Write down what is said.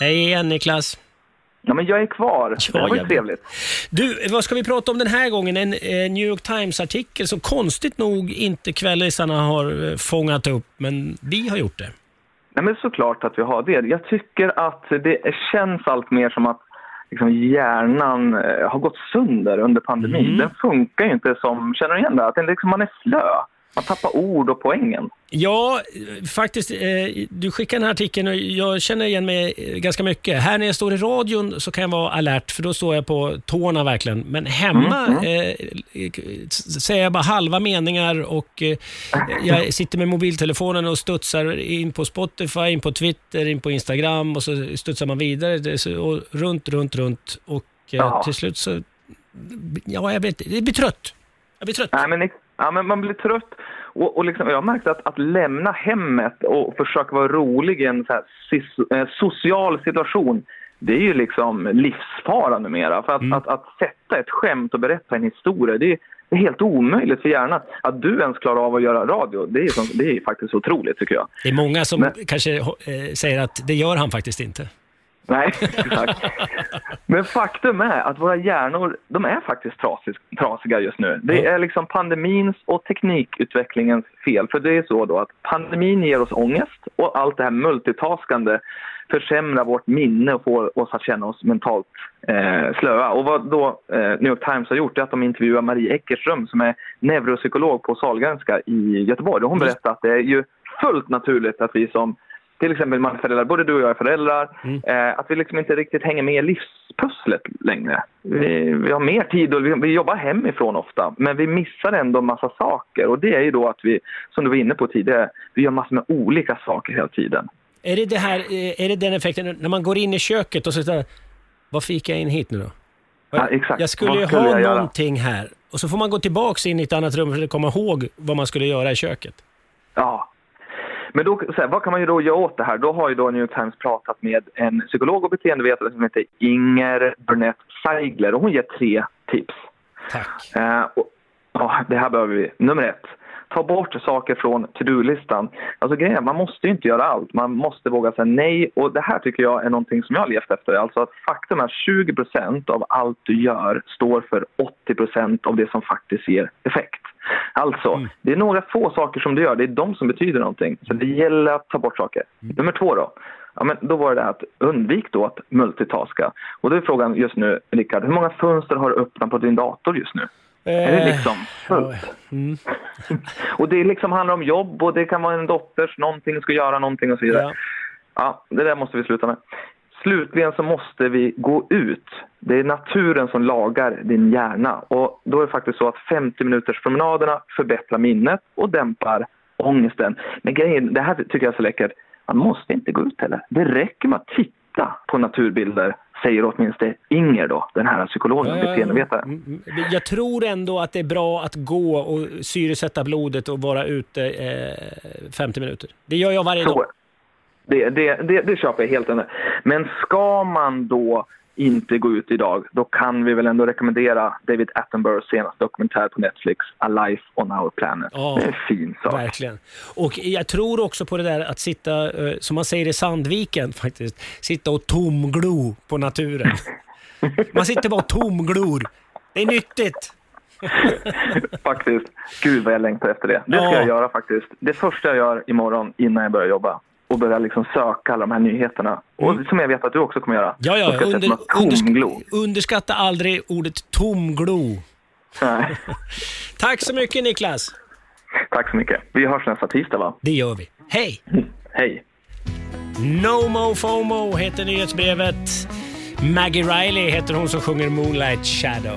Hej igen Niklas. Ja, men jag är kvar. det här var ju trevligt. Du, vad ska vi prata om den här gången? En eh, New York Times-artikel som konstigt nog inte kvällisarna har eh, fångat upp, men vi har gjort det. Nej, men såklart att vi har det. Jag tycker att det känns allt mer som att liksom, hjärnan eh, har gått sönder under pandemin. Mm. Den funkar ju inte som, känner du igen det? Att den liksom, man är slö. Man tappar ord och poängen. Ja, eh, faktiskt. Eh, du skickade den här artikeln och jag känner igen mig eh, ganska mycket. Här när jag står i radion så kan jag vara alert, för då står jag på tårna verkligen. Men hemma eh, s- säger jag bara halva meningar och eh, jag sitter med mobiltelefonen och studsar in på Spotify, in på Twitter, in på Instagram och så studsar man vidare och runt, runt, runt och eh, Ja. till slut så... Ja, jag vet Det blir trött. Jag blir trött. Nej, men, ja, men man blir trött. Och, och liksom, jag har märkt att, att lämna hemmet och försöka vara rolig i en så här, eh, social situation det är ju liksom livsfara numera. För att, Mm. att, att sätta ett skämt och berätta en historia, det är, det är helt omöjligt för hjärnan. Att du ens klarar av att göra radio, det är, som, det är faktiskt otroligt tycker jag. Det är många som Men- kanske eh, säger att det gör han faktiskt inte. Nej, exakt. Men faktum är att våra hjärnor, de är faktiskt trasig, trasiga just nu. Det är liksom pandemins och teknikutvecklingens fel. För det är så då att pandemin ger oss ångest och allt det här multitaskande försämrar vårt minne och får oss att känna oss mentalt eh, slöa. Och vad då eh, New York Times har gjort är att de intervjuar Marie Eckerström som är neuropsykolog på Sahlgrenska i Göteborg. Och hon berättar att det är ju fullt naturligt att vi som till exempel man är föräldrar, både du och jag är föräldrar, eh, att vi liksom inte riktigt hänger med i livspusslet längre. Vi, vi har mer tid och vi, vi jobbar hemifrån ofta, men vi missar ändå massa saker. Och det är ju då att vi, som du var inne på tidigare, vi gör massor med olika saker hela tiden. Är det, det här, eh, är det den effekten när man går in i köket och så säger vad fick jag in hit nu då? Ja, exakt. Jag skulle ju ha jag göra? någonting här. Och så får man gå tillbaks in i ett annat rum för att komma ihåg vad man skulle göra i köket. Ja. Men då, så här, vad kan man ju då göra åt det här? Då har ju då New York Times pratat med en psykolog och beteendevetare som heter Inger Burnett Seigler och hon ger tre tips. Tack. Eh, och, ja, det här behöver vi. Nummer ett. Ta bort saker från to-do-listan. Alltså grejen man måste ju inte göra allt. Man måste våga säga nej. Och det här tycker jag är någonting som jag har levt efter. Alltså att faktum är att 20% av allt du gör står för 80% av det som faktiskt ger effekt. Alltså, det är några få saker som du gör. Det är de som betyder någonting. Så det gäller att ta bort saker. Nummer två då. Ja, men då var det att undvik då att multitaska. Och då är frågan just nu, Rickard, hur många fönster har du öppnat på din dator just nu? Är det Eh, liksom fullt? och det liksom handlar om jobb och det kan vara en dotters, någonting ska göra någonting och så vidare. Ja. Ja, det där måste vi sluta med. Slutligen så måste vi gå ut. Det är naturen som lagar din hjärna. Och då är det faktiskt så att 50 minuters promenaderna förbättrar minnet och dämpar ångesten. Men grejen, det här tycker jag är så läckert. Man måste inte gå ut heller. Det räcker med att titta på naturbilder, säger åtminstone Inger då, den här psykologen ja. beteendevetaren. Mm, mm. Jag tror ändå att det är bra att gå och syresätta blodet och vara ute eh, 50 minuter. Det gör jag varje Så, dag. Det, det, det, det köper jag helt ändå. Men ska man då inte gå ut idag, då kan vi väl ändå rekommendera David Attenboroughs senaste dokumentär på Netflix, A Life on Our Planet. Ja, det är en fin sak. Verkligen. Och jag tror också på det där att sitta, eh, som man säger i Sandviken faktiskt, sitta och tomglo på naturen. Man sitter bara och tomglor. Det är nyttigt. faktiskt. Gud vad jag längtar efter det. Det ska Ja. jag göra faktiskt. Det första jag gör imorgon innan jag börjar jobba och börja liksom söka alla de här nyheterna. Och som jag vet att du också kommer göra. Mm. Ja, ja. Under, undersk- underskatta aldrig ordet tomglo. Nej. Tack så mycket Niklas. Tack så mycket. Vi hörs nästa tisdag va? Det gör vi. Hej! Hej! No Mo FOMO heter nyhetsbrevet. Maggie Riley heter hon som sjunger Moonlight Shadow.